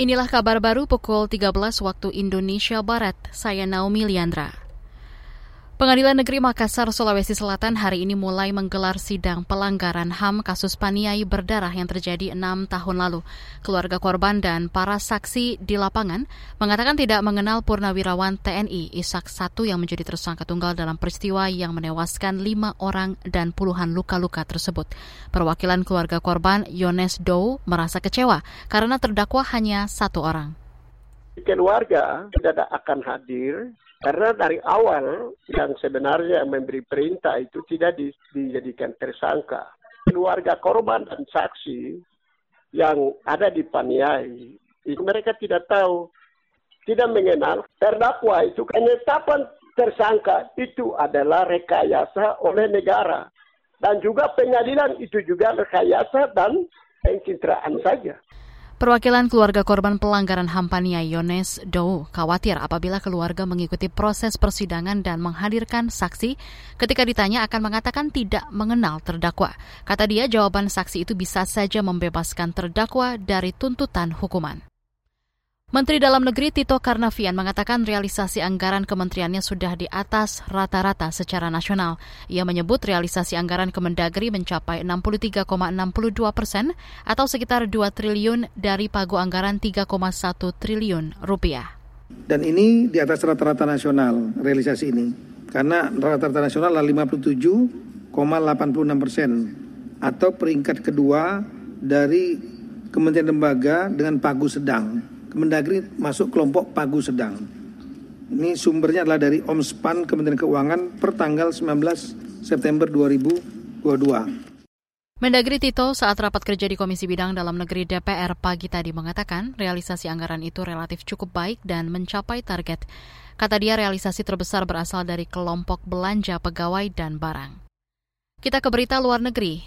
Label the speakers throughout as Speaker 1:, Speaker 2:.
Speaker 1: Inilah kabar baru pukul 13 waktu Indonesia Barat. Saya Naomi Liandra. Pengadilan Negeri Makassar, Sulawesi Selatan hari ini mulai menggelar sidang pelanggaran HAM kasus paniai berdarah yang terjadi enam tahun lalu. Keluarga korban dan para saksi di lapangan mengatakan tidak mengenal Purnawirawan TNI Isak I yang menjadi tersangka tunggal dalam peristiwa yang menewaskan lima orang dan puluhan luka-luka tersebut. Perwakilan keluarga korban, Yones Dow, merasa kecewa karena terdakwa hanya satu orang.
Speaker 2: Keluarga tidak akan hadir karena dari awal yang sebenarnya memberi perintah itu tidak dijadikan tersangka. Keluarga korban dan saksi yang ada di Paniai, itu mereka tidak tahu, tidak mengenal terdakwa itu. Penetapan tersangka itu adalah rekayasa oleh negara. Dan juga pengadilan itu juga rekayasa dan pencitraan saja.
Speaker 1: Perwakilan keluarga korban pelanggaran Hampania Yones Dow khawatir apabila keluarga mengikuti proses persidangan dan menghadirkan saksi ketika ditanya akan mengatakan tidak mengenal terdakwa. Kata dia jawaban saksi itu bisa saja membebaskan terdakwa dari tuntutan hukuman. Menteri Dalam Negeri Tito Karnavian mengatakan realisasi anggaran kementeriannya sudah di atas rata-rata secara nasional. Ia menyebut realisasi anggaran Kemendagri mencapai 63,62 persen atau sekitar 2 triliun dari pagu anggaran 3,1 triliun rupiah.
Speaker 3: Dan ini di atas rata-rata nasional realisasi ini. Karena rata-rata nasional adalah 57,86 persen atau peringkat kedua dari kementerian lembaga dengan pagu sedang. Kemendagri masuk kelompok pagu sedang. Ini sumbernya adalah dari Omspan Kementerian Keuangan per tanggal 19 September 2022.
Speaker 1: Mendagri Tito saat rapat kerja di Komisi Bidang Dalam Negeri DPR pagi tadi mengatakan realisasi anggaran itu relatif cukup baik dan mencapai target. Kata dia realisasi terbesar berasal dari kelompok belanja pegawai dan barang. Kita ke berita luar negeri.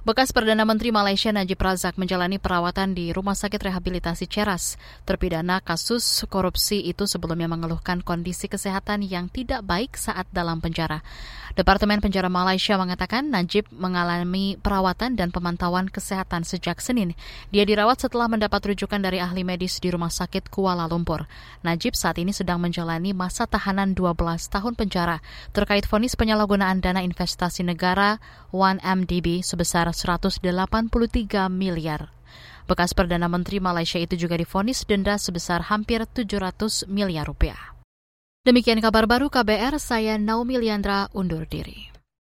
Speaker 1: Bekas Perdana Menteri Malaysia Najib Razak menjalani perawatan di Rumah Sakit Rehabilitasi Ceras. Terpidana kasus korupsi itu sebelumnya mengeluhkan kondisi kesehatan yang tidak baik saat dalam penjara. Departemen Penjara Malaysia mengatakan Najib mengalami perawatan dan pemantauan kesehatan sejak Senin. Dia dirawat setelah mendapat rujukan dari ahli medis di Rumah Sakit Kuala Lumpur. Najib saat ini sedang menjalani masa tahanan 12 tahun penjara terkait vonis penyalahgunaan dana investasi negara 1MDB sebesar 183 miliar. Bekas Perdana Menteri Malaysia itu juga difonis denda sebesar hampir 700 miliar rupiah. Demikian kabar baru KBR, saya Naomi Liandra undur diri.